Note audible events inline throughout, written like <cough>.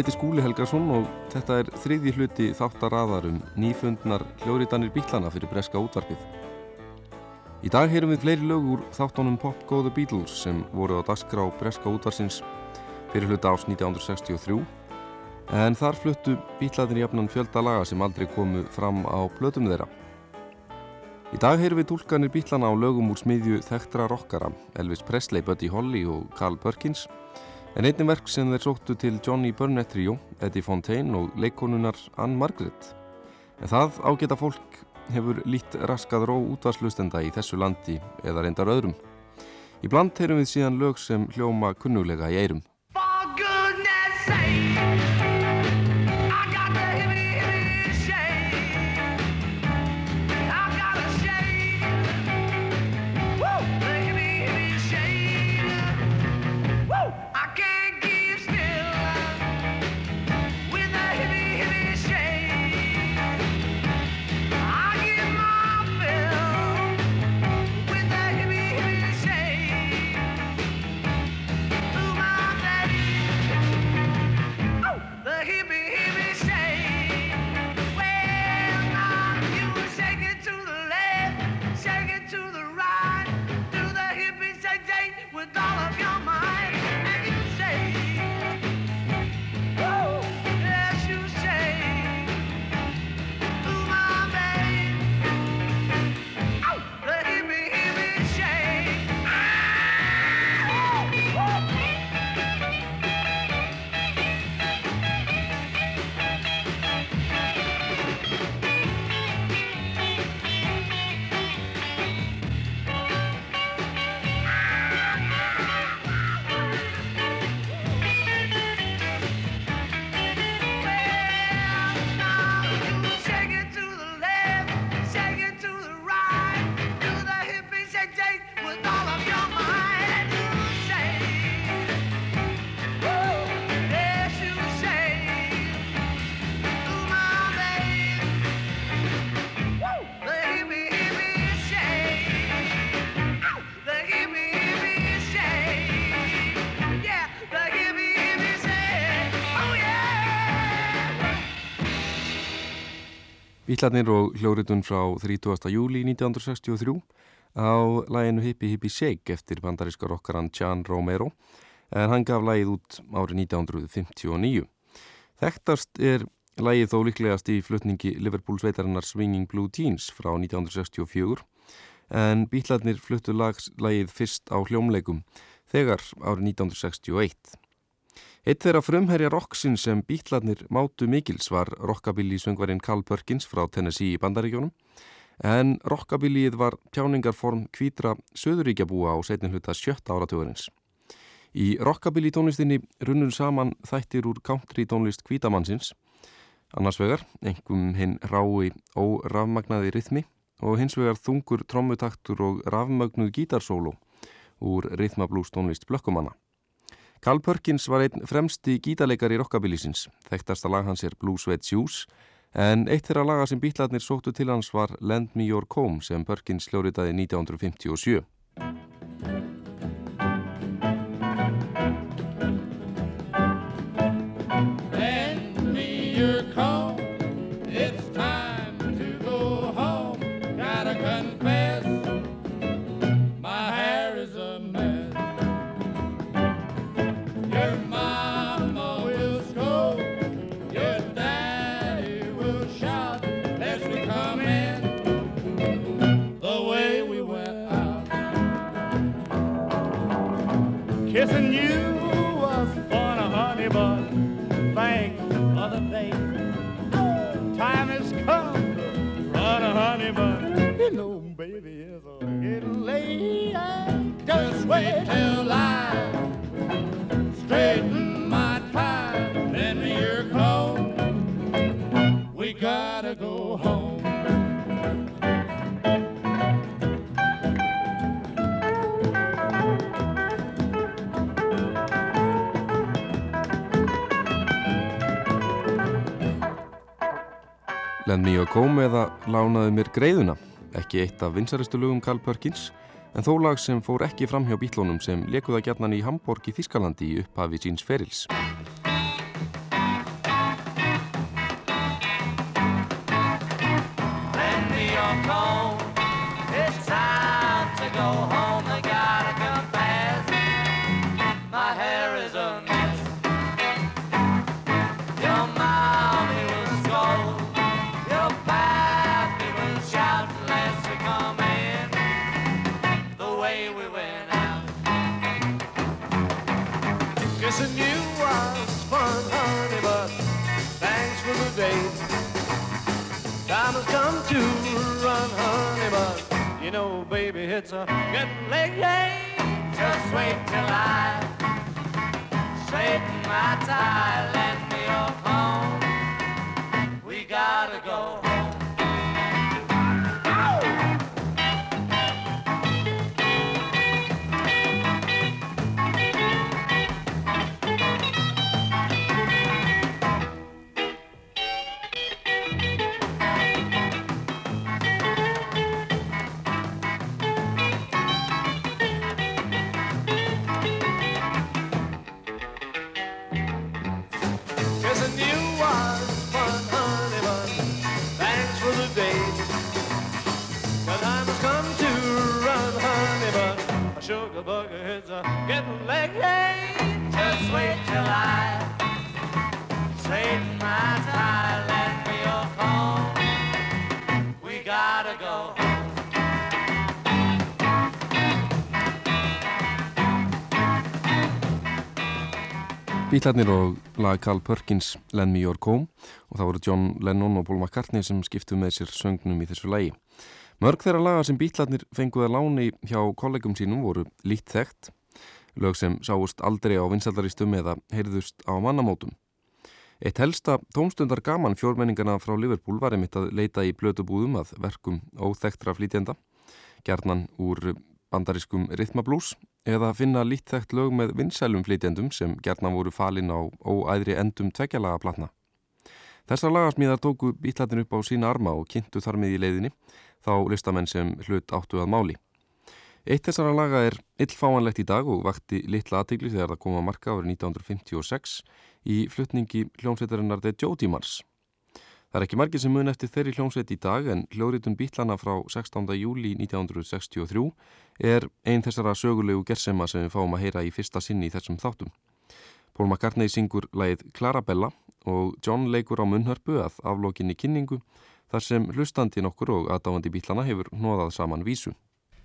ég heiti Skúli Helgarsson og þetta er þriðji hluti þáttaraðar um nýfundnar hljóriðanir bílana fyrir breska útvarpið. Í dag heyrum við fleiri lög úr þáttónum Pop Go The Beatles sem voru á dagskrá breska útvarsins fyrir hluta ás 1963 en þar fluttu bílaðin jafnan fjölda laga sem aldrei komu fram á blötum þeirra. Í dag heyrum við tólkanir bílana á lögum úr smiðju þekktra rockara Elvis Presley, Buddy Holly og Carl Perkins En einnig verk sem þeir sóttu til Johnny Burnett Trio, Eddie Fontaine og leikonunar Ann Margaret. En það ágeta fólk hefur lít raskað ró útvarslustenda í þessu landi eða reyndar öðrum. Í bland heyrum við síðan lög sem hljóma kunnulega í eirum. Bílarnir og hljóritun frá 30. júli 1963 á læginu Hippie Hippie Shake eftir bandaríska rockaran Jan Romero en hann gaf lægið út árið 1959. Þekktast er lægið þó líklegast í flutningi Liverpool sveitarinnar Swinging Blue Teens frá 1964 en bílarnir fluttu lægið fyrst á hljómleikum þegar árið 1961. Eitt þeirra frumherja rocksin sem bítlarnir mátu mikils var rockabilly söngvarinn Carl Perkins frá Tennessee í Bandaríkjónum en rockabillyið var tjáningarform kvítra söðuríkjabúa á setnin hluta sjötta áratugurins. Í rockabilly tónlistinni runnur saman þættir úr country tónlist kvítamannsins, annars vegar engum hinn rái órafmagnaði rithmi og hins vegar þungur trommutaktur og rafmögnuð gítarsólo úr rithmablús tónlist blökkumanna. Carl Perkins var einn fremsti gítarleikar í rockabilisins. Þekktasta lag hans er Blue Sweat Shoes en eitt þeirra laga sem býtlarnir sóttu til hans var Lend Me Your Comb sem Perkins hljóriðaði 1957. Wait till I straighten my tie. Lend me your clothes. We gotta go home. Lend Me Your Home eða Lánaðu mér greiðuna, ekki eitt af vinsaristu lögum Carl Perkins, en þó lag sem fór ekki fram hjá bítlónum sem lekuða gætnan í Hamburg í Þískalandi í upphafi síns ferils. It's a getting late. Just wait till I straighten my tie, let me off Bítlarnir og lag Carl Perkins Lend Me Your Comb og það voru John Lennon og Paul McCartney sem skiptu með sér söngnum í þessu lagi. Mörg þeirra laga sem Bítlarnir fenguð að láni hjá kollegum sínum voru lít þekkt, lög sem sáust aldrei á vinsaldaristum eða heyrðust á mannamótum. Eitt helsta tómstundar gaman fjórmenningana frá Liverpool var einmitt að leita í blödubúðum að verkum óþektra flítjenda, gerðnan úr bandariskum rithmablús eða finna lítþægt lög með vinsælum flytjendum sem gerna voru falin á óæðri endum tveggjalaga platna. Þessar lagasmíðar tóku bítlatin upp á sína arma og kynntu þar með í leiðinni þá listamenn sem hlut áttu að máli. Eitt þessara laga er illfáanlegt í dag og vakti litla aðtegli þegar það kom að marka árið 1956 í flutningi hljómsveitarinnar The Jodimars Það er ekki margir sem mun eftir þeirri hljómsveit í dag en hljóritun Bítlana frá 16. júli 1963 er einn þessara sögulegu gersema sem við fáum að heyra í fyrsta sinni í þessum þáttum. Paul McCartney syngur lægið Clarabella og John leikur á munnhörpu að aflókinni kynningu þar sem hlustandi nokkur og aðdáandi Bítlana hefur hnoðað saman vísu.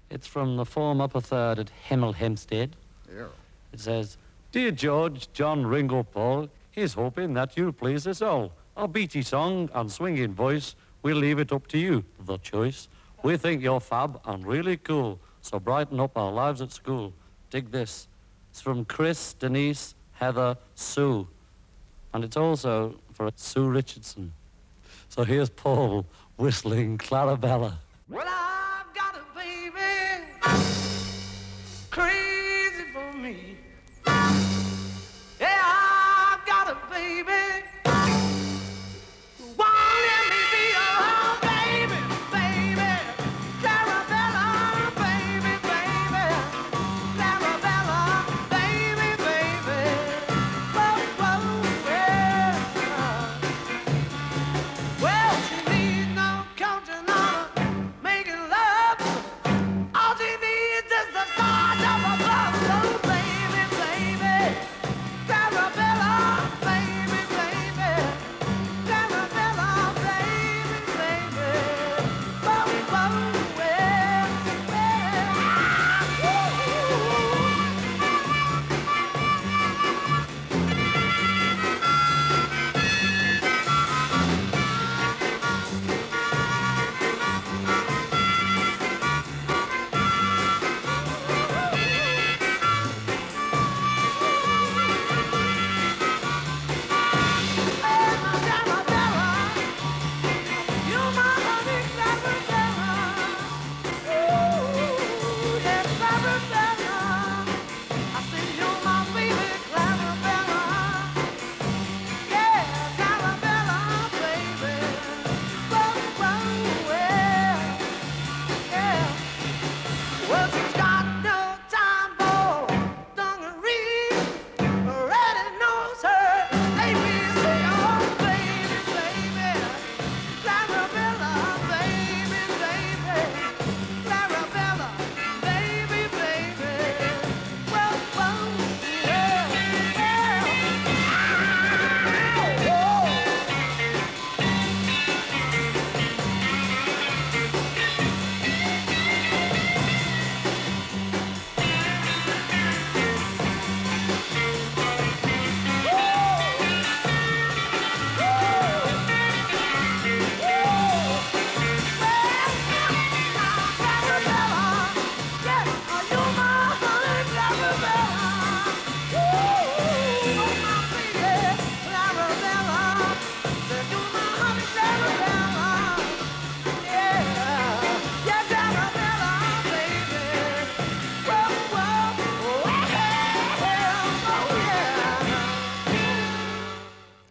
It's from the form upper third at Hemel Hempstead. Yeah. It says, Dear George, John, Ringo, Paul, he's hoping that you'll please us all. Our beaty song and swinging voice, we'll leave it up to you, the choice. We think you're fab and really cool, so brighten up our lives at school. Dig this. It's from Chris, Denise, Heather, Sue. And it's also for Sue Richardson. So here's Paul whistling Clarabella. Well,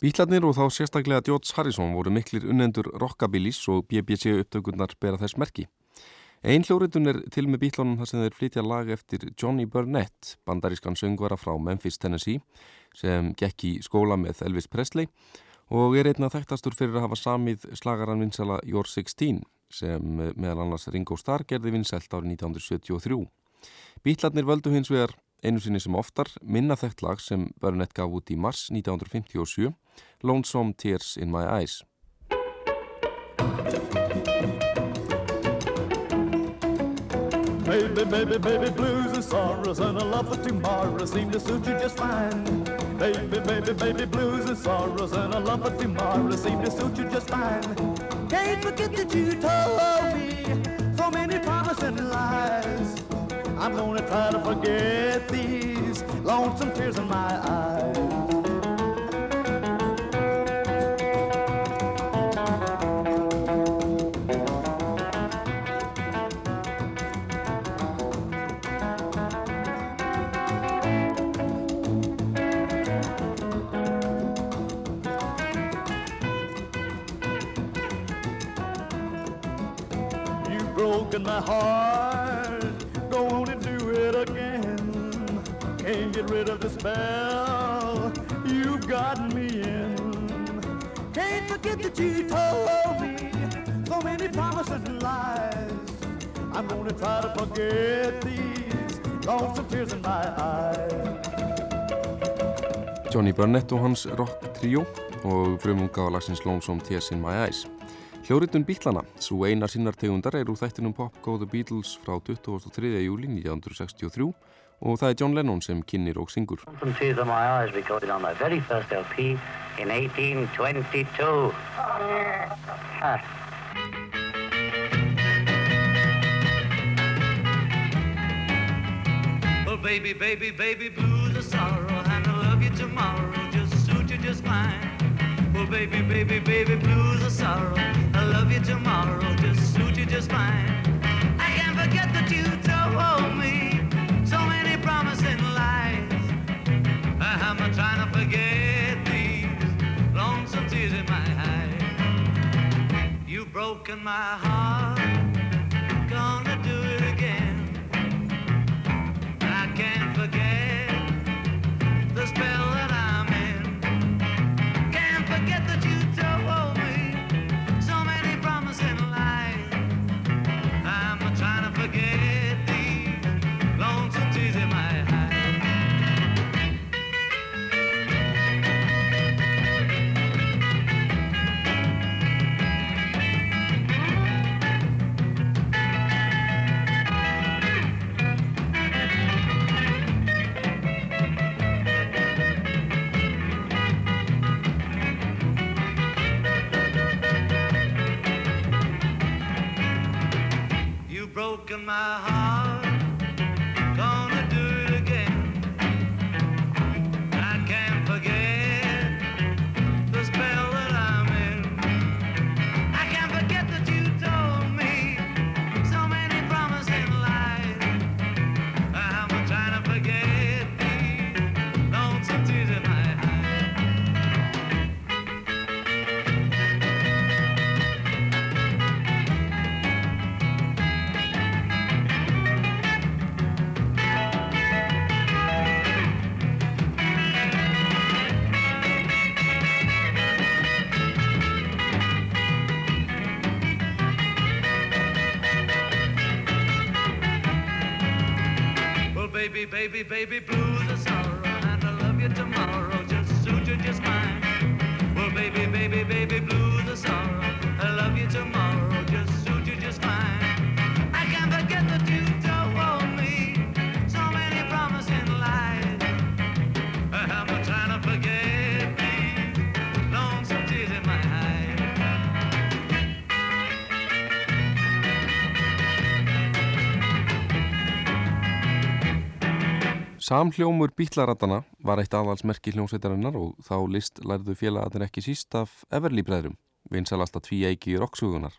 Bítlarnir og þá sérstaklega George Harrison voru miklir unnendur rockabilis og BBC upptökurnar bera þess merki. Einn hljóritun er til með bítlunum þar sem þeir flytja lag eftir Johnny Burnett, bandarískan söngvara frá Memphis, Tennessee, sem gekk í skóla með Elvis Presley og er einna þekktastur fyrir að hafa samið slagaran vinsala Your 16 sem meðal annars Ringo Starr gerði vinsælt árið 1973. Bítlarnir völdu hins vegar einu sinni sem oftar minna þekkt lag sem Burnett gaf út í mars 1957, Lonesome Tears in My Eyes. Baby, baby, baby, blues and sorrows and a love for tomorrow seem to suit you just fine. Baby, baby, baby, blues and sorrows and a love for tomorrow seem to suit you just fine. Can't forget that you told me so many promising lies. I'm gonna try to forget these lonesome tears in my eyes. Broken my heart. On and do it again. Can't get rid of the spell you've got me in. Can't forget that you told me so many promises and lies. I'm gonna try to forget these lonesome tears in my eyes. Johnny Burnett og hans rock trio og frumunga á lagsins Lonesome Tears in My Eyes. Hljóritun Bílana, svo eina sinnar tegundar er úr þættinum Pop Go The Beatles frá 23. júli 1963 og það er John Lennon sem kynir og syngur. Some Tears of My Eyes recorded on their very first LP in 1822. Well, baby, baby, baby, blues of sorrow, and I love you tomorrow, Baby, baby, baby, blues of sorrow, I love you tomorrow, just suit you just fine. I can't forget that you told me so many promising lies. Uh, I'm not trying to forget these lonesome tears in my eyes. You've broken my heart, gonna do it again. I can't forget the spell You've broken my heart, baby, baby, Samhljómur bítlaratana var eitt aðalsmerki hljómsveitarinnar og þá list lærðu félagarnir ekki síst af Everly-bræðrum, vinsalasta tví eiki rocksugunar.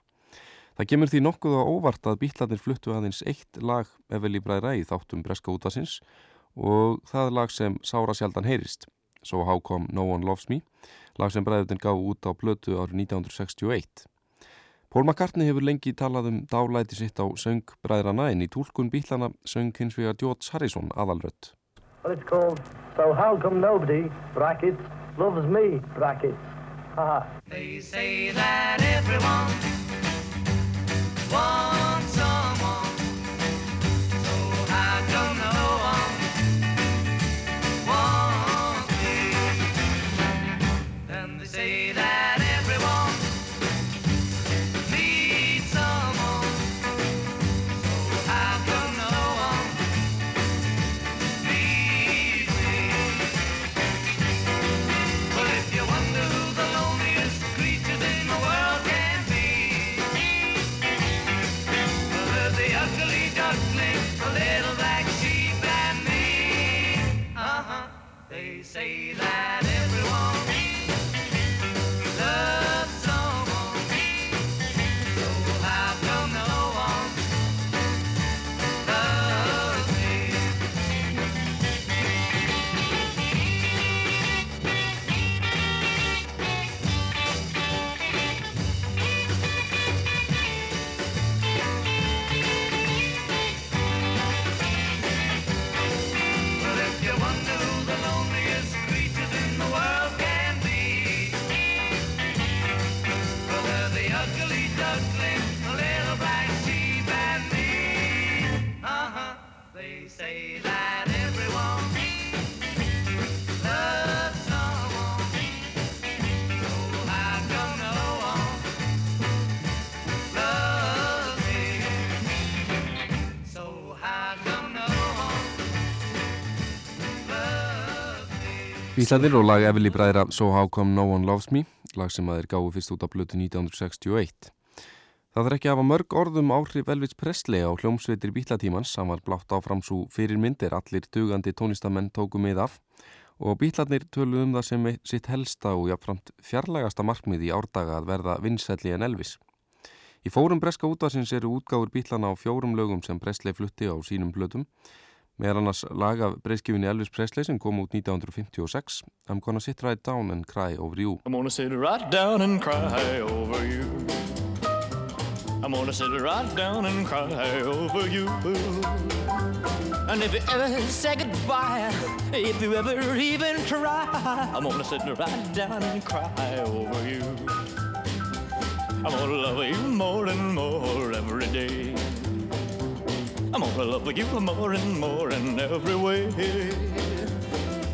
Það gemur því nokkuð á óvart að bítlarnir fluttu aðeins eitt lag Everly-bræðra í þáttum breska útasins og það lag sem sára sjaldan heyrist, So How Come No One Loves Me, lag sem bræðutin gaf út á blötu árið 1961. Paul McCartney hefur lengi talað um dálæti sitt á söngbræðrana en í tólkun bílana söng hins vegar George Harrison aðalrött. Well, it's called So How Come Nobody, brackets, Loves Me, brackets. Haha. They say that everyone Bílarnir og lag Everly bræðra So How Come No One Loves Me, lag sem að þeir gáðu fyrst út á blötu 1961. Það er ekki að hafa mörg orðum áhrif Elvis Presley á hljómsveitir bílatímans, hann var blátt áfram svo fyrir myndir allir dugandi tónistamenn tóku mið af og bílarnir töluðum um það sem sitt helsta og jáfnframt fjarlægasta markmið í árdaga að verða vinsælli en Elvis. Í fórum breska útvarsins eru útgáfur bílana á fjórum lögum sem Presley flutti á sínum blötum meðal annars lag af breyskjöfinni Elvis Presley sem kom út 1956 I'm gonna sit right down and cry over you I'm gonna sit right down and cry over you. I'm gonna sit right down and cry over you. And if you ever say goodbye, if you ever even try, I'm gonna sit right down and cry over you. I'm gonna love you more and more every day. I'm gonna love you more and more in every way.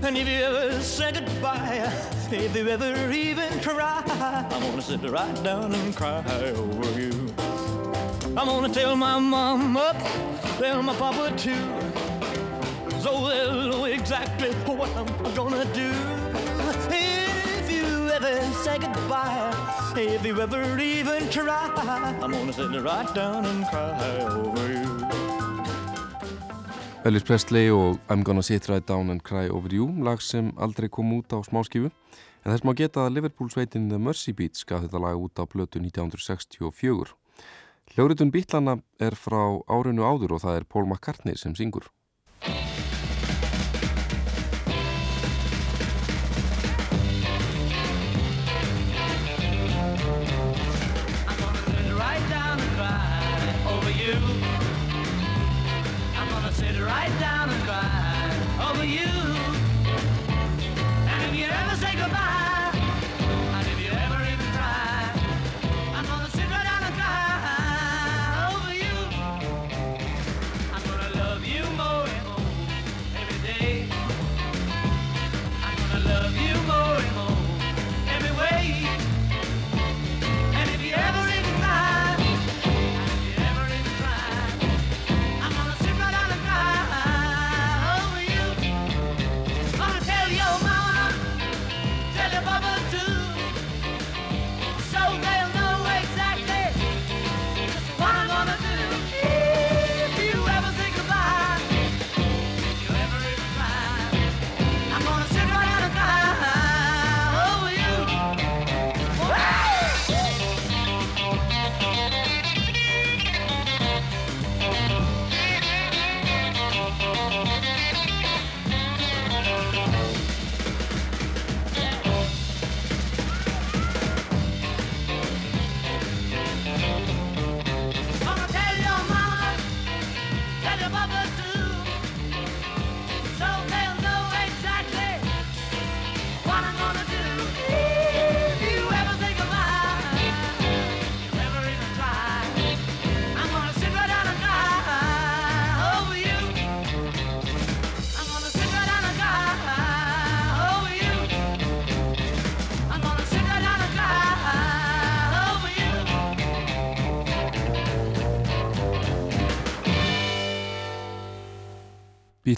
And if you ever say goodbye, if you ever even try, I'm gonna sit right down and cry over you. I'm gonna tell my mom up, tell my papa too, so they'll know exactly what I'm gonna do. If you ever say goodbye, if you ever even try, I'm gonna sit right down and cry over you. Elvis Presley og I'm gonna sit right down and cry over you lag sem aldrei kom út á smáskifu en þess má geta að Liverpool sveitin The Mercy Beats gaf þetta lag út á blötu 1964 Hljóritun Bítlana er frá árinu áður og það er Paul McCartney sem syngur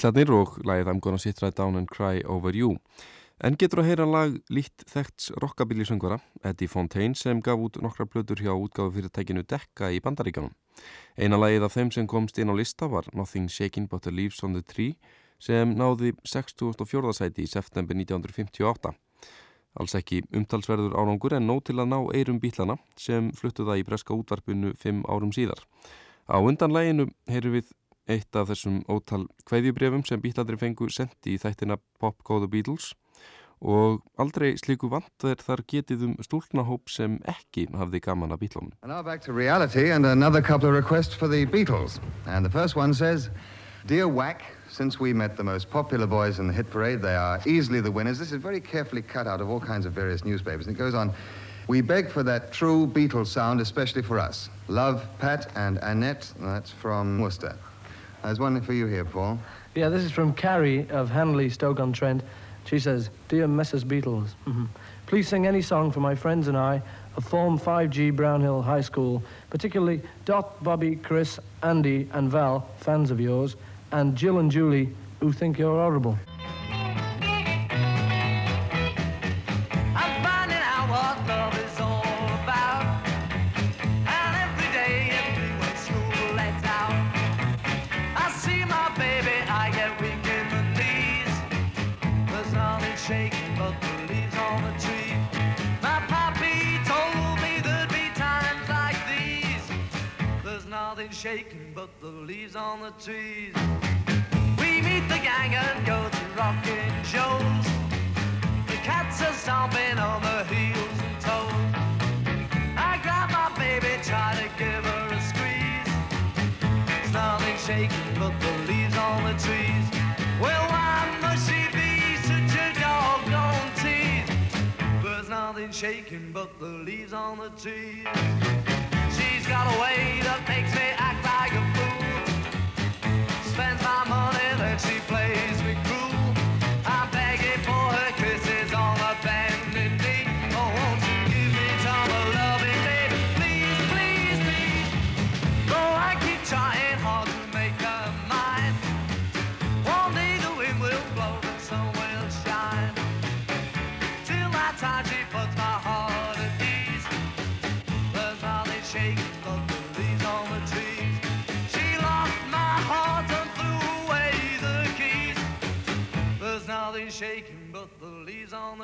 Bílarnir og lagið I'm gonna sit right down and cry over you. En getur að heyra lag líkt þekkts rockabilly söngvara, Eddie Fontaine, sem gaf út nokkra blöður hjá útgáðu fyrirtækinu Dekka í bandaríkanum. Eina lagið af þeim sem komst inn á lista var Nothing Shaking But the Leaves on the Tree, sem náði 64. sæti í september 1958. Alls ekki umtalsverður árangur en nóg til að ná eirum bílana sem fluttu það í breska útvarpinu fimm árum síðar. Á undan læginu heyru við eitt af þessum ótal kveðjubrefum sem bíladri fengu sendi í þættina Pop Go The Beatles og aldrei slíku vant er þar getið um stúlnahóp sem ekki hafði gaman að bílunum. And now back to reality and another couple of requests for the Beatles. And the first one says, Dear Whack, since we met the most popular boys in the hit parade, they are easily the winners. This is very carefully cut out of all kinds of various newspapers. And it goes on, we beg for that true Beatles sound, especially for us. Love, Pat and Annette, that's from Worcester. There's one for you here, Paul. Yeah, this is from Carrie of Hanley, Stoke-on-Trent. She says, Dear Mrs. Beatles, mhm, please sing any song for my friends and I of Form 5G Brownhill High School, particularly Dot, Bobby, Chris, Andy and Val, fans of yours, and Jill and Julie, who think you're horrible. Shaking but the leaves on the trees. We meet the gang and go to rocking shows. The cats are stomping on the heels and toes. I grab my baby, try to give her a squeeze. Nothing shaking but the leaves on the trees. Well, why must she be such a doggone tease? There's nothing shaking but the leaves on the trees. She's got a way that makes me act like a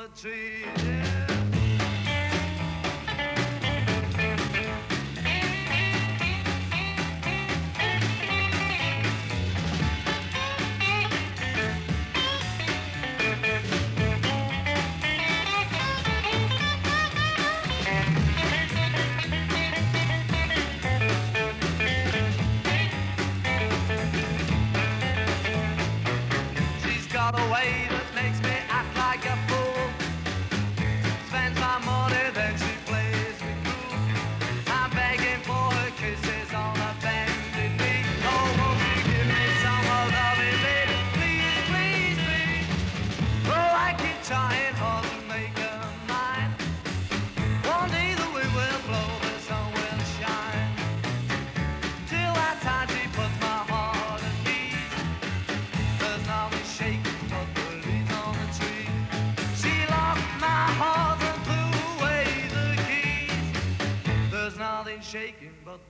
leaves on the trees. Yeah.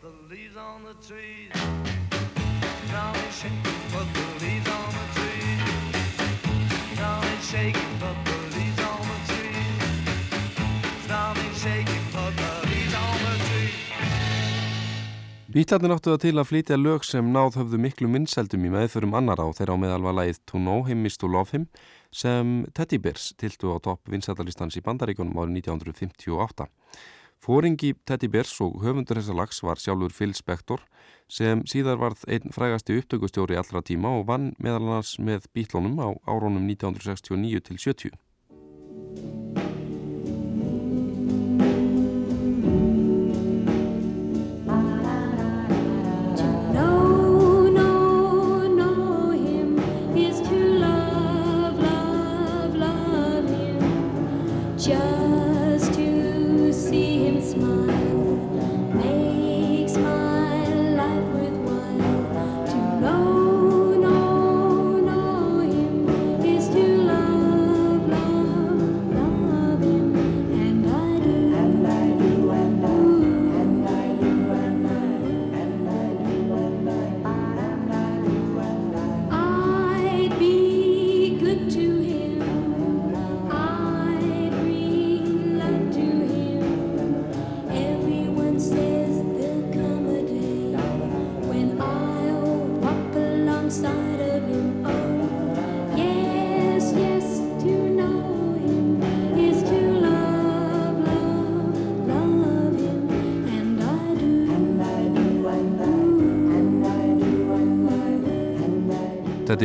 The leaves on the trees. Nothing shaking but the leaves on the trees. Nothing shaking but the leaves on the trees. Nothing shaking but the leaves on the trees. Bítlarnir áttu það til að flytja lög sem náð höfðu miklu minnseldum í meðförum annar á þeirra á meðal var lagið To Know Him Is To Love Him sem Teddy Bears tiltu á topp vinsættalistans í bandaríkunum árið 1958. Fóringi Teddy Bears og höfundur þessa lags var sjálfur Phil Spector sem síðar varð einn frægasti upptökustjóri allra tíma og vann meðal annars með bítlunum á árónum 1969 til 70.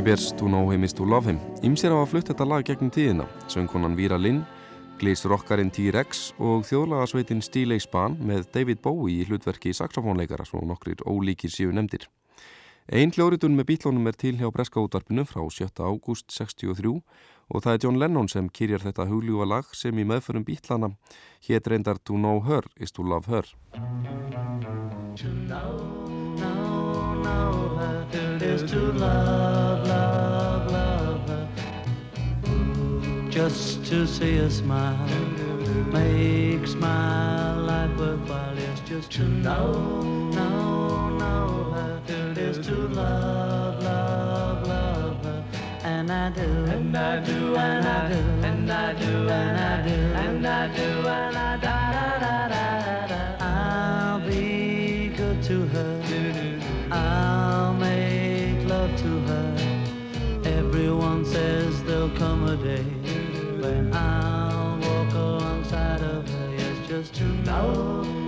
Bears, To Know Him Is To Love Him. Ímsér á að flutt þetta lag gegnum tíðina. Söngkonan Víra Linn, glísrockarinn T-Rex og þjóðlagasveitin Stílei Span með David Bowie í hlutverki saxofónleikara svo nokkrir ólíkir síu nefndir. Einn hljóritun með bílónum er til hjá Breska útvarpinu frá 7. ágúst 63 og það er John Lennon sem kyrjar þetta hugljúa lag sem í meðförum bílana hétt reyndar To Know Her Is To Love Her. To know, know, know her is to love, Just to see her smile makes my life worthwhile. It's just to know, know, know her is to love, love, love her. And I do, and I do, and I do, and I do, and I do, and I do, and I da da da da da. I'll be good to her. I'll make love to her. Everyone says there'll come a day I'll walk alongside of her. Yes, just to know, know,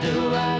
do, I,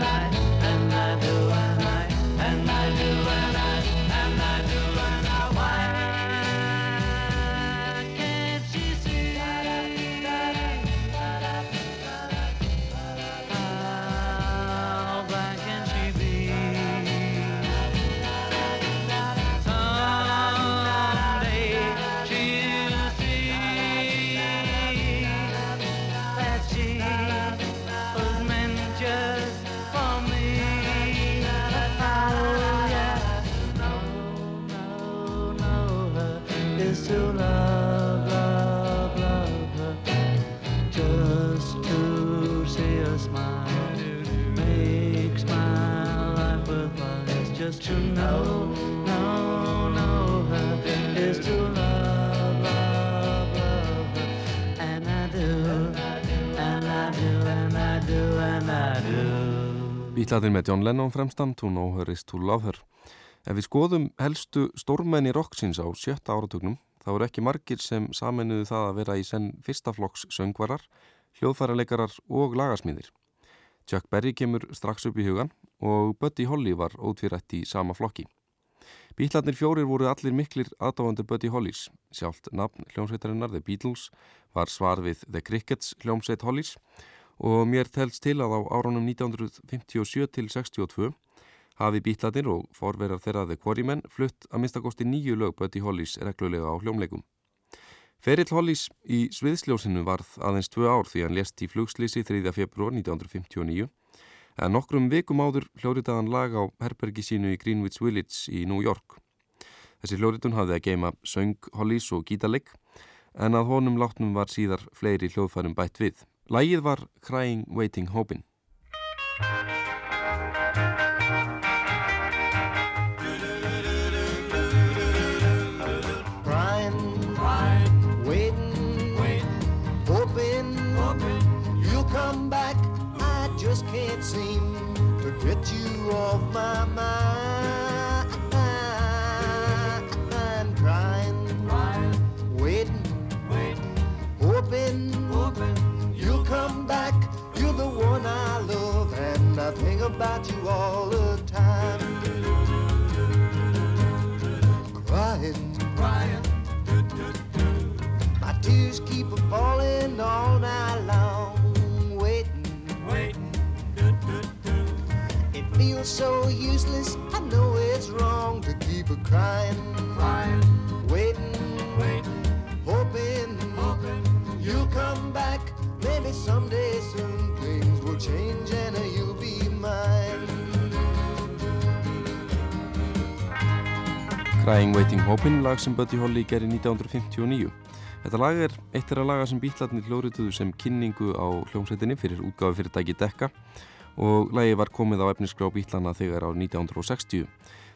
Bítlaðir með John Lennon fremstam, To Know Her Is To Love Her. Ef við skoðum helstu stórmenni rocksins á sjötta áratugnum, þá eru ekki margir sem saminuðu það að vera í senn fyrstaflokks söngvarar, hljóðfæraleikarar og lagasmíðir. Chuck Berry kemur strax upp í hugan og Buddy Holly var ótvirætt í sama flokki. Bítlarnir fjórir voru allir miklir aðdáðandur Buddy Hollys. Sjálft nafn hljómsveitarinnar The Beatles var svar við The Crickets hljómsveit Hollys og mér telst til að á árunum 1957 til 62 hafi Bítlarnir og forverar þeirra The Quarrymen flutt að minnstakosti nýju lög Buddy Hollys reglulega á hljómleikum. Ferill Hollys í sviðsljósinu varð aðeins tvö ár því hann lést í flugslýsi 3. februar 1959 en nokkrum vikum áður hljóriðaðan lag á herbergi sínu í Greenwich Village í New York. Þessi hljóritun hafði að geima söng Hollys og gítalegg en að honum látnum var síðar fleiri hljóðfærum bætt við. Lægið var Crying Waiting Hopin'. About you all the time. Crying, crying. My tears keep a falling all night long, waiting, waiting. It feels so useless. I know it's wrong to keep a crying, crying, waiting, waiting, hoping, hoping you'll come back. Maybe someday soon things will change and you'll Crying Waiting Hopin, lag sem Buddy Holly gerir 1959. Þetta lag er eitt er að laga sem bítlarnir hljóriðuðu sem kynningu á hljómsveitinni fyrir útgáfi fyrirtæki Dekka og lagi var komið á efniskrá bítlana þegar á 1960.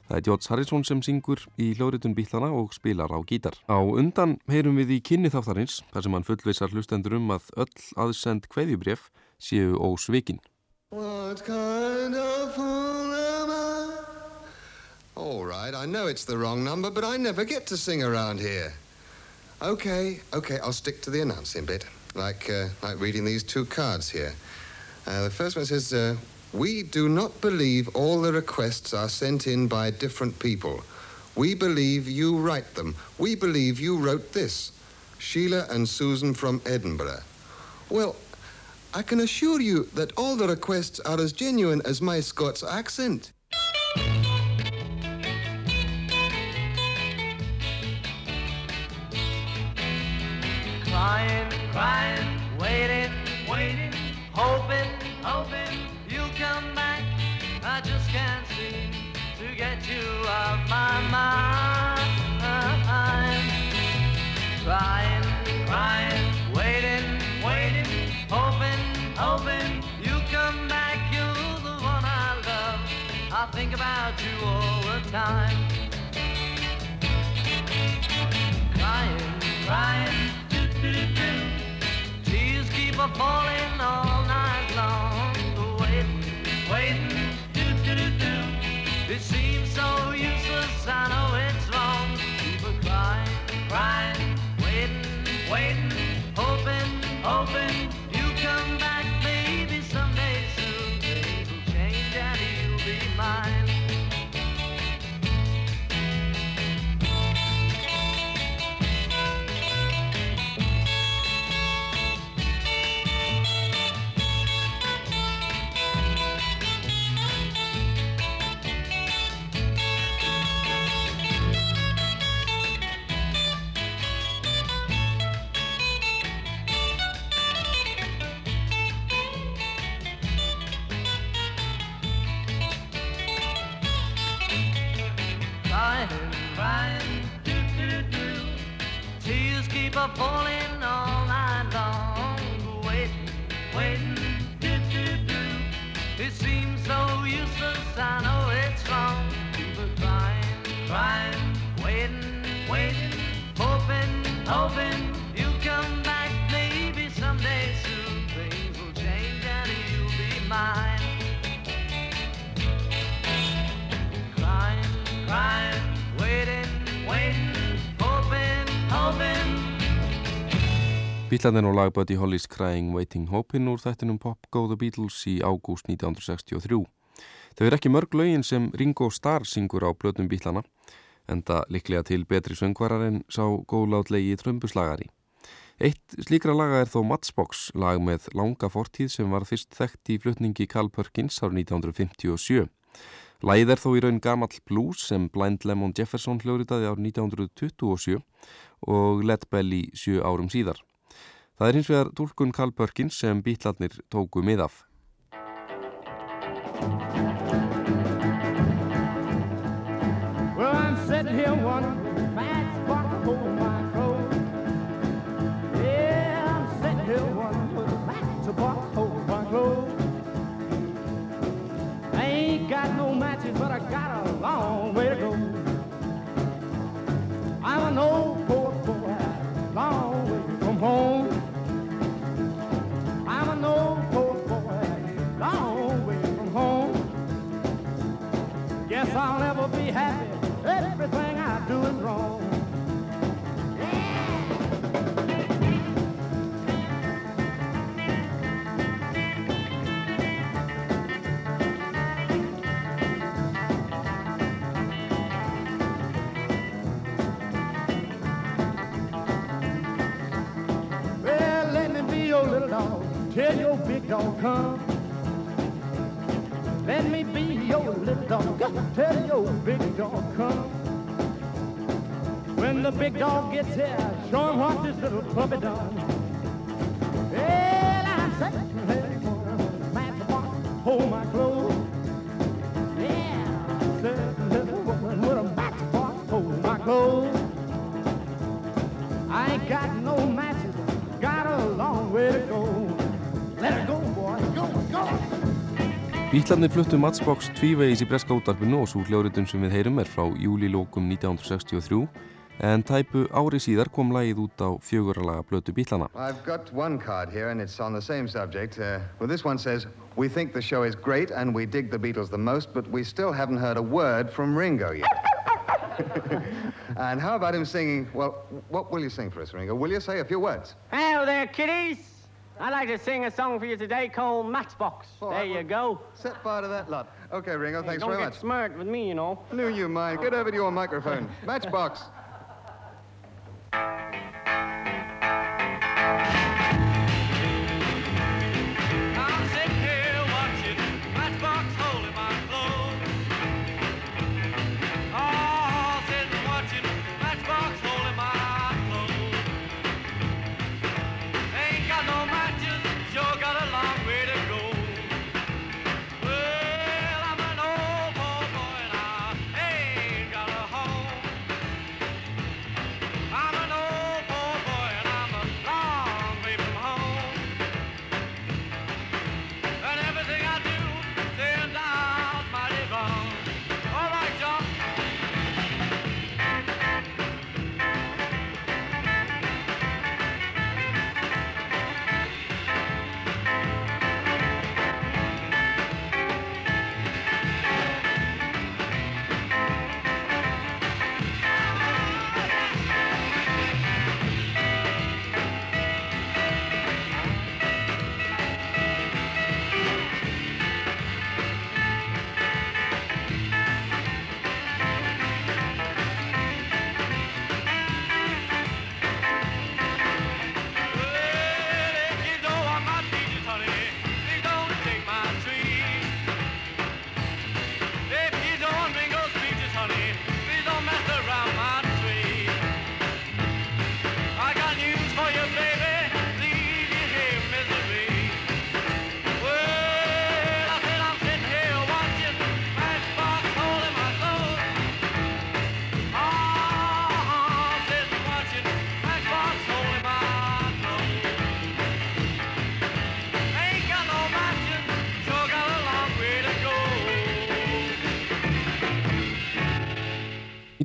Það er George Harrison sem syngur í hljóriðun bítlana og spilar á gítar. Á undan heyrum við í kynni þáttarins þar sem hann fullveisar hlustendur um að öll aðsend kveðjubref séu ósvikin. What kind of I? All right, I know it's the wrong number, but I never get to sing around here. Okay, okay, I'll stick to the announcing bit, like, uh, like reading these two cards here. Uh, the first one says, uh, We do not believe all the requests are sent in by different people. We believe you write them. We believe you wrote this. Sheila and Susan from Edinburgh. Well, I can assure you that all the requests are as genuine as my Scots accent. Crying, waiting, waiting, hoping, hoping you'll come back. I just can't seem to get you off my mind. Crying, crying, waiting, waiting, hoping, hoping you'll come back. You're the one I love. I think about you all the time. Crying, crying. Tears keep a falling all night long. Waiting, waiting, do-do-do-do. It seems so useless, I know it's a falling all Bítlarnir og lag Buddy Holly's Crying Waiting Hopin úr þættinum Pop Go The Beatles í ágúst 1963. Þau er ekki mörg lögin sem Ringo Starr syngur á blötum bítlana, enda liklega til betri söngvarar en sá góðlátlegi trömbuslagari. Eitt slíkra laga er þó Matchbox, lag með langa fortíð sem var fyrst þekkt í flutningi Carl Perkins árið 1957. Læð er þó í raun gamall blues sem Blind Lemon Jefferson hljóriðaði árið 1927 og Led Belly sjö árum síðar. Það er hins vegar tólkun Carl Perkins sem bítlarnir tóku mið af. Till your big dog come. Let me be your little dog. Tell your big dog come. When the big dog gets here, show him what this little puppy done. Bítlarnir fluttu Matchbox tvívegis í breska útarpinu og svo hljóritun sem við heyrum er frá júlilókum 1963 en tæpu ári síðar kom lagið út á fjöguralaga blötu Bítlana. I've got one card here, and it's on the same subject. Uh, well, this one says, We think the show is great and we dig the Beatles the most, but we still haven't heard a word from Ringo yet. <laughs> and how about him singing? Well, what will you sing for us, Ringo? Will you say a few words? Hello there, kiddies. I'd like to sing a song for you today called Matchbox. Oh, there you go. Set fire to that lot. Okay, Ringo, Hey, thanks don't get much. smart with me, you know. Knew you mind. Get over to your microphone. <laughs> Matchbox.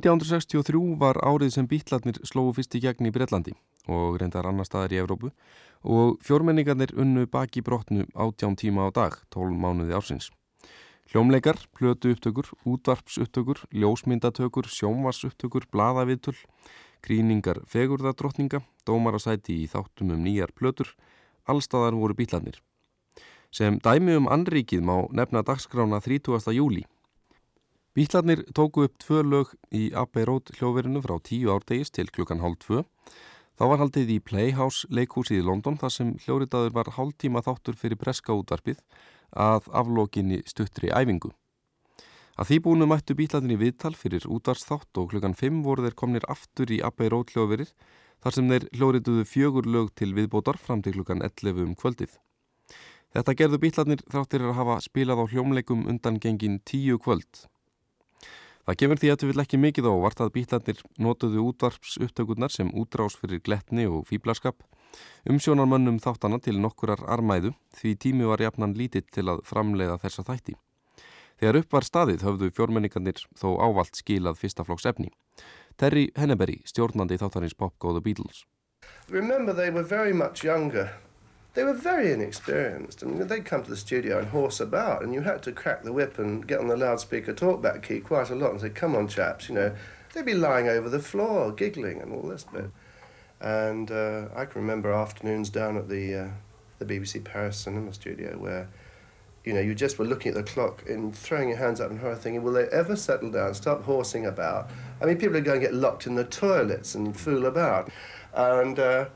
1963 var árið sem Bítlarnir slóu fyrst í gegn í Breitlandi og reyndar annar staðar í Evrópu og fjórmenningarnir unnu baki brotnu átján tíma á dag, 12 mánuði ársins. Hljómleikar, plötu upptökur, útvarps upptökur, ljósmyndatökur, sjónvars upptökur, blaðaviðtöl, krýningar fegurðardrottninga, dómarasæti í þáttum um nýjar plötur, allstaðar voru Bítlarnir. Sem dæmi um anrikið má nefna dagskrána 30. júli Bítlarnir tóku upp tvö lög í Abbey Road hljóverinu frá tíu árdegis til klukkan hálf tvö. Þá var haldið í Playhouse leikhúsið í London þar sem hljóriðaður var hálftíma þáttur fyrir breska útvarpið að aflókinni stuttri æfingu. Að því búinu mættu bítlarnir í viðtal fyrir útvarsþátt og klukkan 5 voru þeir komnir aftur í Abbey Road hljóverir þar sem þeir hljóriðuðu fjögur lög til viðbótar fram til klukkan 11 um kvöldið. Þetta gerðu bítlarnir þráttir að hafa spilað á hljómleikum undan gengin tíu kvöld. Það kemur því að við vil ekki mikið á vart að bítlarnir notuðu útvarps upptökurnar sem útrás fyrir gletni og fýblaskap, umsjónarmönnum þáttana til nokkurar armæðu því tími var jafnan lítill til að framleiða þessa þætti. Þegar upp var staðið höfðu fjórmenningarnir þó ávalt skilað fyrstaflokks efni. Terry Henneberry, stjórnandi þáttarins Popgóðu Beatles. Remember, they were very much younger. They were very inexperienced, and they'd come to the studio and horse about, and you had to crack the whip and get on the loudspeaker talkback key quite a lot and say, "Come on, chaps," you know. They'd be lying over the floor, giggling, and all this bit. And uh, I can remember afternoons down at the uh, the BBC Paris Cinema Studio where, you know, you just were looking at the clock and throwing your hands up in horror, thinking, "Will they ever settle down? Stop horsing about?" I mean, people are going to get locked in the toilets and fool about, and. Uh,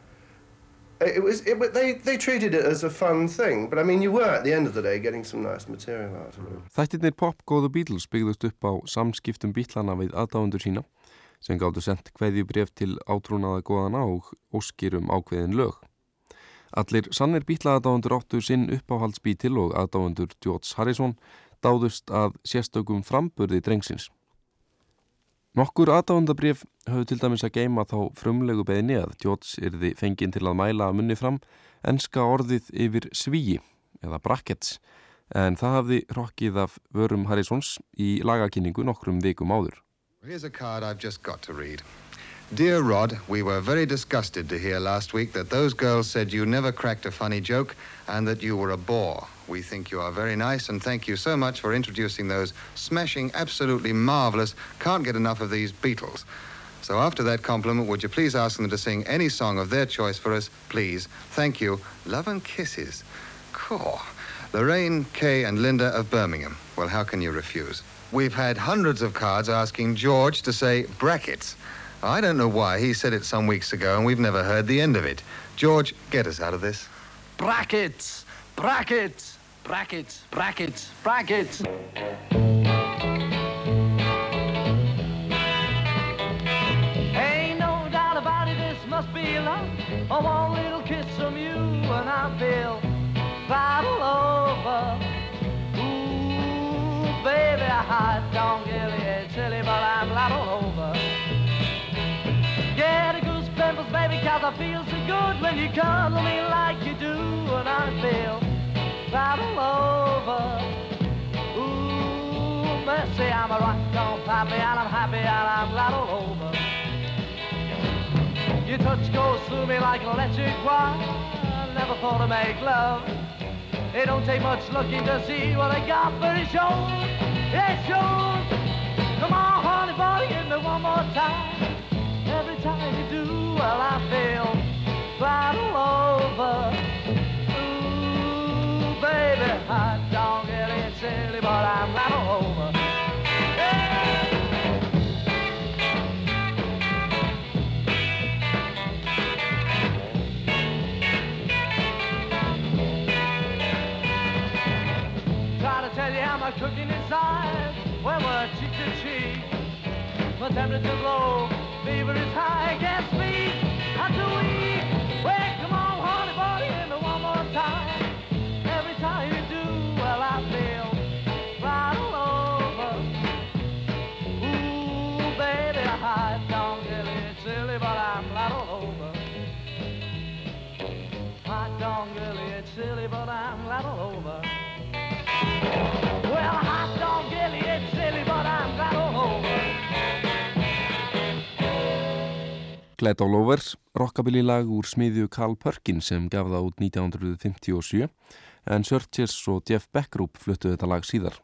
It was. It, they they treated it as a fun thing, but I mean, you were at the end of the day getting some nice material out of it. Þættirnir Pop Go The Beatles byggðust upp á samskiptum bítlana við aðdáðundur sína sem gáttu sendt kveðjubref til átrúnaða góðana og óskir um ákveðin lög. Allir sannir bítlaðadáðundur áttu sinn uppáhaldsbítil og aðdáðundur George Harrison dáðust að sérstökum framburði drengsins. Nokkur aðdáðundabref höfðu til dæmis að geima þá frumlegu beðni að George yrði fenginn til að mæla að munni fram enska orðið yfir svíi eða brackets en það hafði rokkið af vörum Harrisons í lagakynningu nokkrum vikum áður. Here's a card I've just got to read. Dear Rod, we were very disgusted to hear last week that those girls said you never cracked a funny joke and that you were a bore. We think you are very nice and thank you so much for introducing those smashing, absolutely marvelous, can't get enough of these Beatles. So after that compliment, would you please ask them to sing any song of their choice for us, please? Thank you. Love and kisses. Cool. Lorraine, Kay, and Linda of Birmingham. Well, how can you refuse? We've had hundreds of cards asking George to say brackets. I don't know why. He said it some weeks ago, and we've never heard the end of it. George, get us out of this. Brackets, brackets, brackets, brackets, brackets. Ain't no doubt about it, this must be love. Oh, one little kiss from you, and I feel all over. Ooh, baby, I don't get it silly, but I'm right over. Get a goose pimples, baby, cause I feel so good when you cuddle me like you do, and I feel all over. Ooh, mercy, I'm a rock on pappy, and I'm happy, and I'm right all over. Your touch goes through me like electric wire. I never thought to make love. It don't take much looking to see what I got, but it shows. It shows. Come on, honey, boy, give me one more time. Every time you do, well, I feel all over. Ooh, baby, I don't get it silly, but I'm right all over. Try to tell you how my cooking inside when we're cheek to cheek. My temperature's low, fever is high, Glad All Over, rockabilly lag úr smiðju Carl Perkins sem gaf það út 1957 en Searchers og Jeff Beck Group fluttu þetta lag síðar.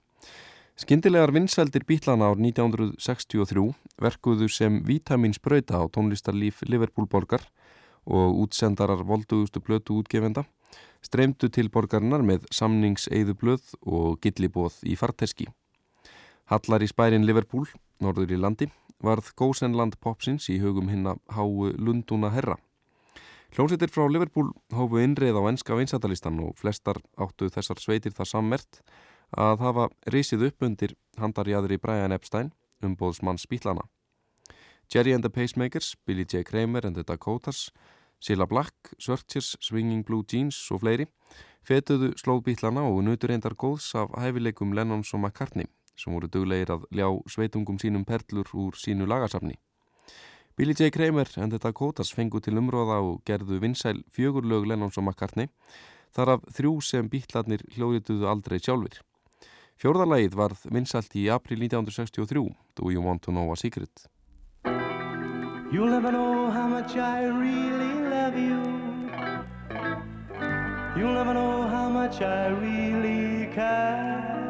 Skyndilegar vinsældir bítlana ár 1963 verkuðu sem vitaminsbrauta á tónlistarlíf Liverpool borgar og útsendarar voldugustu blötu útgefenda streymdu til borgarinnar með samningseiðublöð og gillibóð í farteski. Hallar í spærin Liverpool, norður í landi, varð gósenland popsins í hugum hinna háu Lundúna herra. Hljómsveitir frá Liverpool hófu innreið á enska vinsætalistan og flestar áttu þessar sveitir það sammert að hafa risið upp undir handarjæðri Brian Epstein, umbóðsmann spýtlana. Jerry and the Pacemakers, Billy J. Kramer and the Dakotas, Silla Black, Searchers, Swinging Blue Jeans og fleiri fetuðu slóðbítlana og nutur reyndar góðs af hæfileikum Lennons og McCartney sem voru duglegir að ljá sveitungum sínum perlur úr sínu lagasafni. Billy J. Kramer and the Dakotas fengu til umróða og gerðu vinsæl fjögurlög Lennons og McCartney þar af þrjú sem bítlarnir hljóðrituðu aldrei sjálfur. Fjórðarlægið varð vinsælt í april 1963, Do You Want to Know a Secret? You'll never know how much I really love you. You'll never know how much I really care.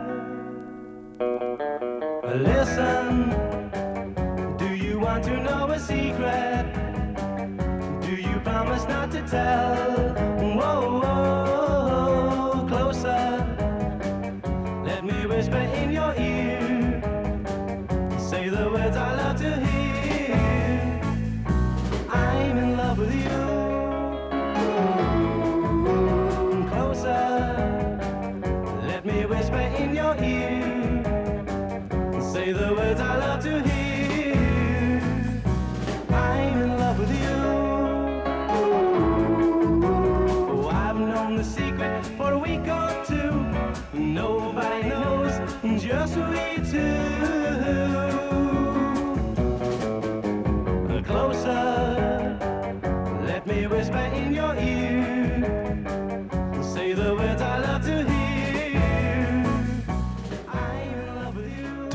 Listen, do you want to know a secret? Do you promise not to tell?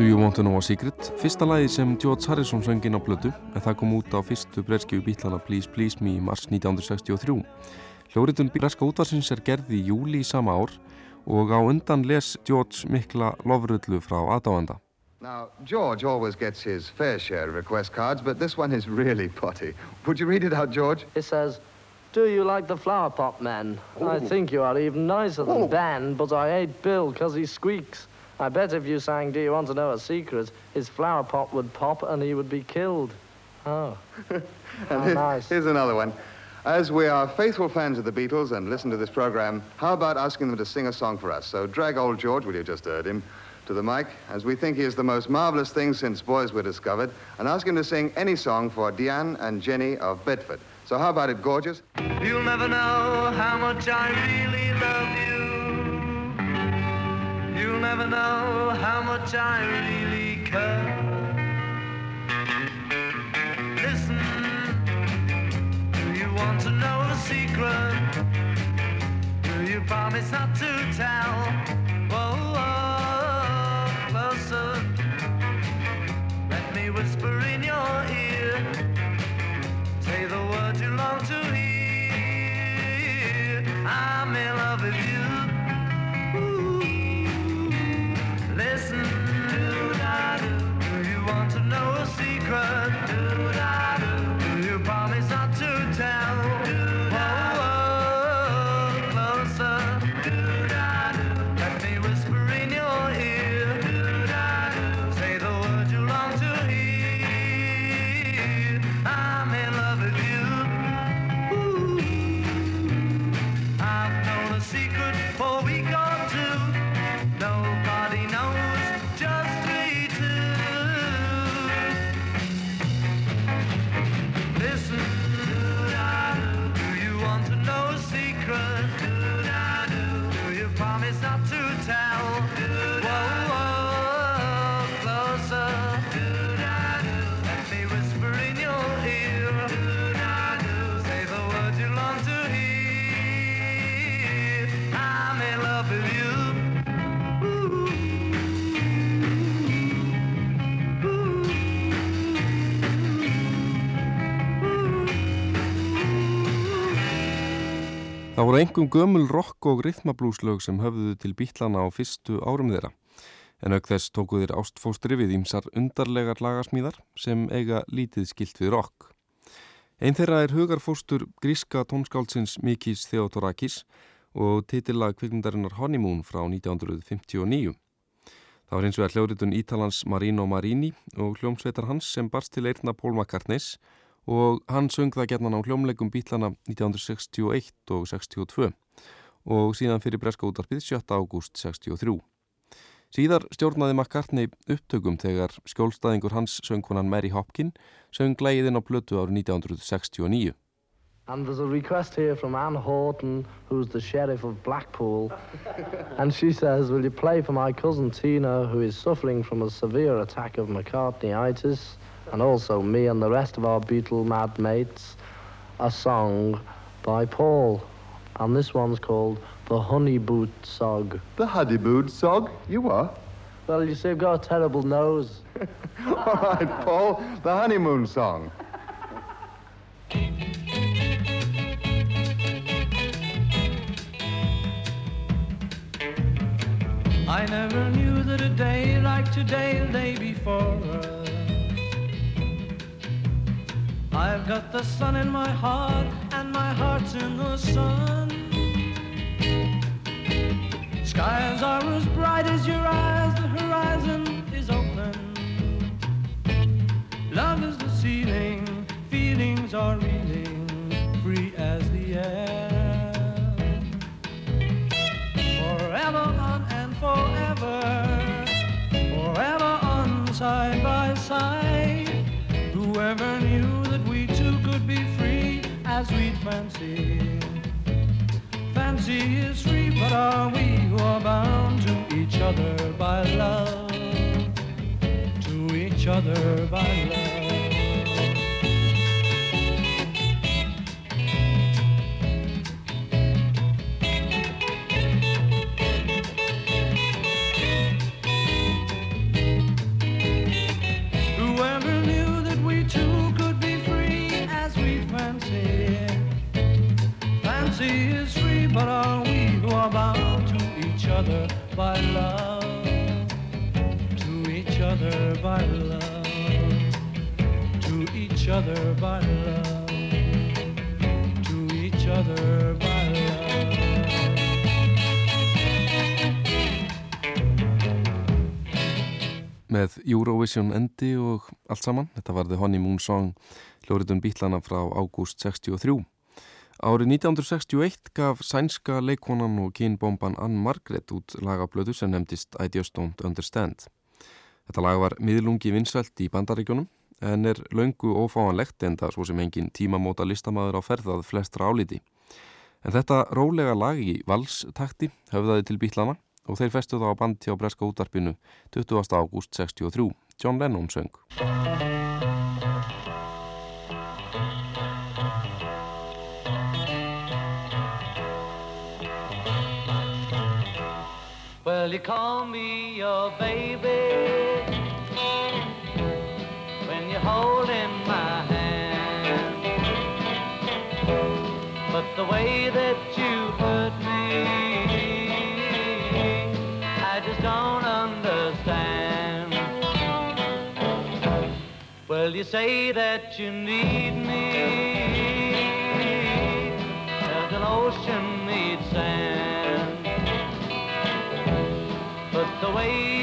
Do You Want To Know A Secret fyrsta lagi sem George Harrison söng inn á plötu en það kom út á fyrstu breyskjöfu bítlana Please Please Me í mars 1963 Hljóritun breska útvarsins er gerð í júli í sama ár og á undan les George mikla lofrullu frá aðdáanda Now, George always gets his fair share of request cards, but this one is really potty. Would you read it out, George? It says, Do you like the flower pot men? I think you are even nicer than Ben, but I hate Bill because he squeaks. I bet if you sang Do You Want to Know a Secret, his flower pot would pop and he would be killed. Oh. <laughs> And Oh, nice. here's another one. As we are faithful fans of the Beatles and listen to this program, how about asking them to sing a song for us? So drag old George, will you just heard him, to the mic, as we think he is the most marvelous thing since boys were discovered, and ask him to sing any song for Diane and Jenny of Bedford. So how about it, gorgeous? You'll never know how much I really You'll never know how much I really care. Listen, do you want to know a secret? Do you promise not to tell? Whoa, whoa, closer. Let me whisper in your ear. Say the words you long to Það voru engum gömul rock og rithmablúslög sem höfðuðu til bítlana á fyrstu árum þeirra. En auk þess tóku þeir ástfóstri við ímsar undarlegar lagasmíðar sem eiga lítið skilt við rock. Einn þeirra er hugarfóstur gríska tónskáldsins Mikis Theodorakis og titilag kvikmyndarinnar Honeymoon frá 1959. Það var eins og að hljóritun Ítalans Marino Marini og hljómsveitar hans sem barst til eirna Paul McCartneys og hann söng það gerðan á hljómleikum bítlana 1961 og 62 og síðan fyrir breska útarpið 7. ágúst 63. Síðar stjórnaði McCartney upptökum þegar skjólstaðingur hans söngkunan Mary Hopkin söng lægiðinn á plötu árið 1969. And there's a request here from Anne Horton, who's the sheriff of Blackpool. and she says, Will you play for my cousin Tina, who is suffering from a severe attack of McCartneyitis, and also me and the rest of our Beatle mad mates, a song by Paul? And this one's called The Honey Boot Sog. The honeymoon Sog? You are? Well, you see, I've got a terrible nose. <laughs> All right, Paul, the honeymoon song. I never knew that a day like today lay before us. I've got the sun in my heart, and my heart's in the sun. Skies are as bright as your eyes, the horizon is open. Love is the ceiling, feelings are reeling, fancy? Fancy is free, but are we who are bound to each other by love, to each other by love. By love? To each other by love. To each other by love. To each other by love. með Eurovision endi og allt saman. Þetta var The Honeymoon Song hljóritun bítlana frá ágúst 63. Árið 1961 gaf sænska leikonan og kynbomban Ann Margaret út lagablödu sem nefndist I Just Don't Understand. Þetta lag var miðlungi vinsælt í bandaríkjónum en er löngu ófáanlegt en það svo sem engin tímamóta listamæður á ferðað flestra áliti. En þetta rólega lag í valstakti höfðaði til bítlana og þeir festu það á band hjá Breska útarpinu 20. ágúst 63. John Lennon söng. Well, you call me your baby when you're holding my hand. But the way that you hurt me, I just don't understand. Well, you say that you need me as an ocean But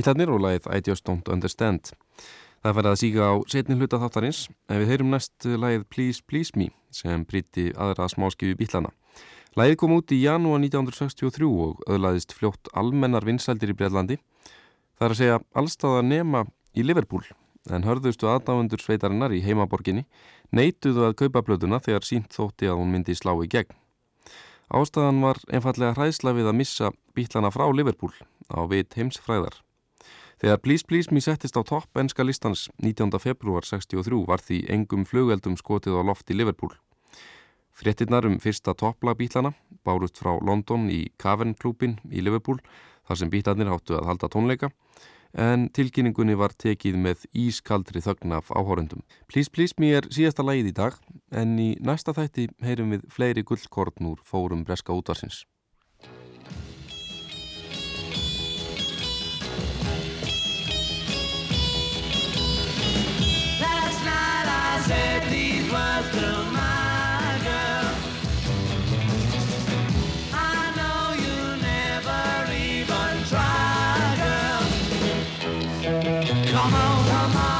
Bílarnir og lagið I Just Don't Understand. Það færði að síga á setni hluta þáttarins en við heyrum næst lagið Please Please Me sem brýtti aðra smáskifi bílana. Lagið kom út í janúar 1963 og öðlaðist fljótt almennar vinsældir í Breitlandi. Það er að segja allstaða nema í Liverpool en hörðustu aðdáendur sveitarinnar í heimaborginni neituðu að kaupa blöðuna þegar sínt þótti að hún myndi slá í gegn. Ástæðan var einfallega hræðsla við að missa bílana frá Liverpool á vit heimsfræðar. Þegar Please Please Me settist á topp enska listans 19. februar 63 var því engum flugeldum skotið á loft í Liverpool. Frettinnar um fyrsta topplagbítlana bárust frá London í Cavern klúpin í Liverpool þar sem bítlarnir háttu að halda tónleika en tilkynningunni var tekið með ískaldri þögnaf áhórundum. Please Please Me er síðasta lægið í dag en í næsta þætti heyrum við fleiri gullkorn úr fórum breska útvarsins. come on, come on.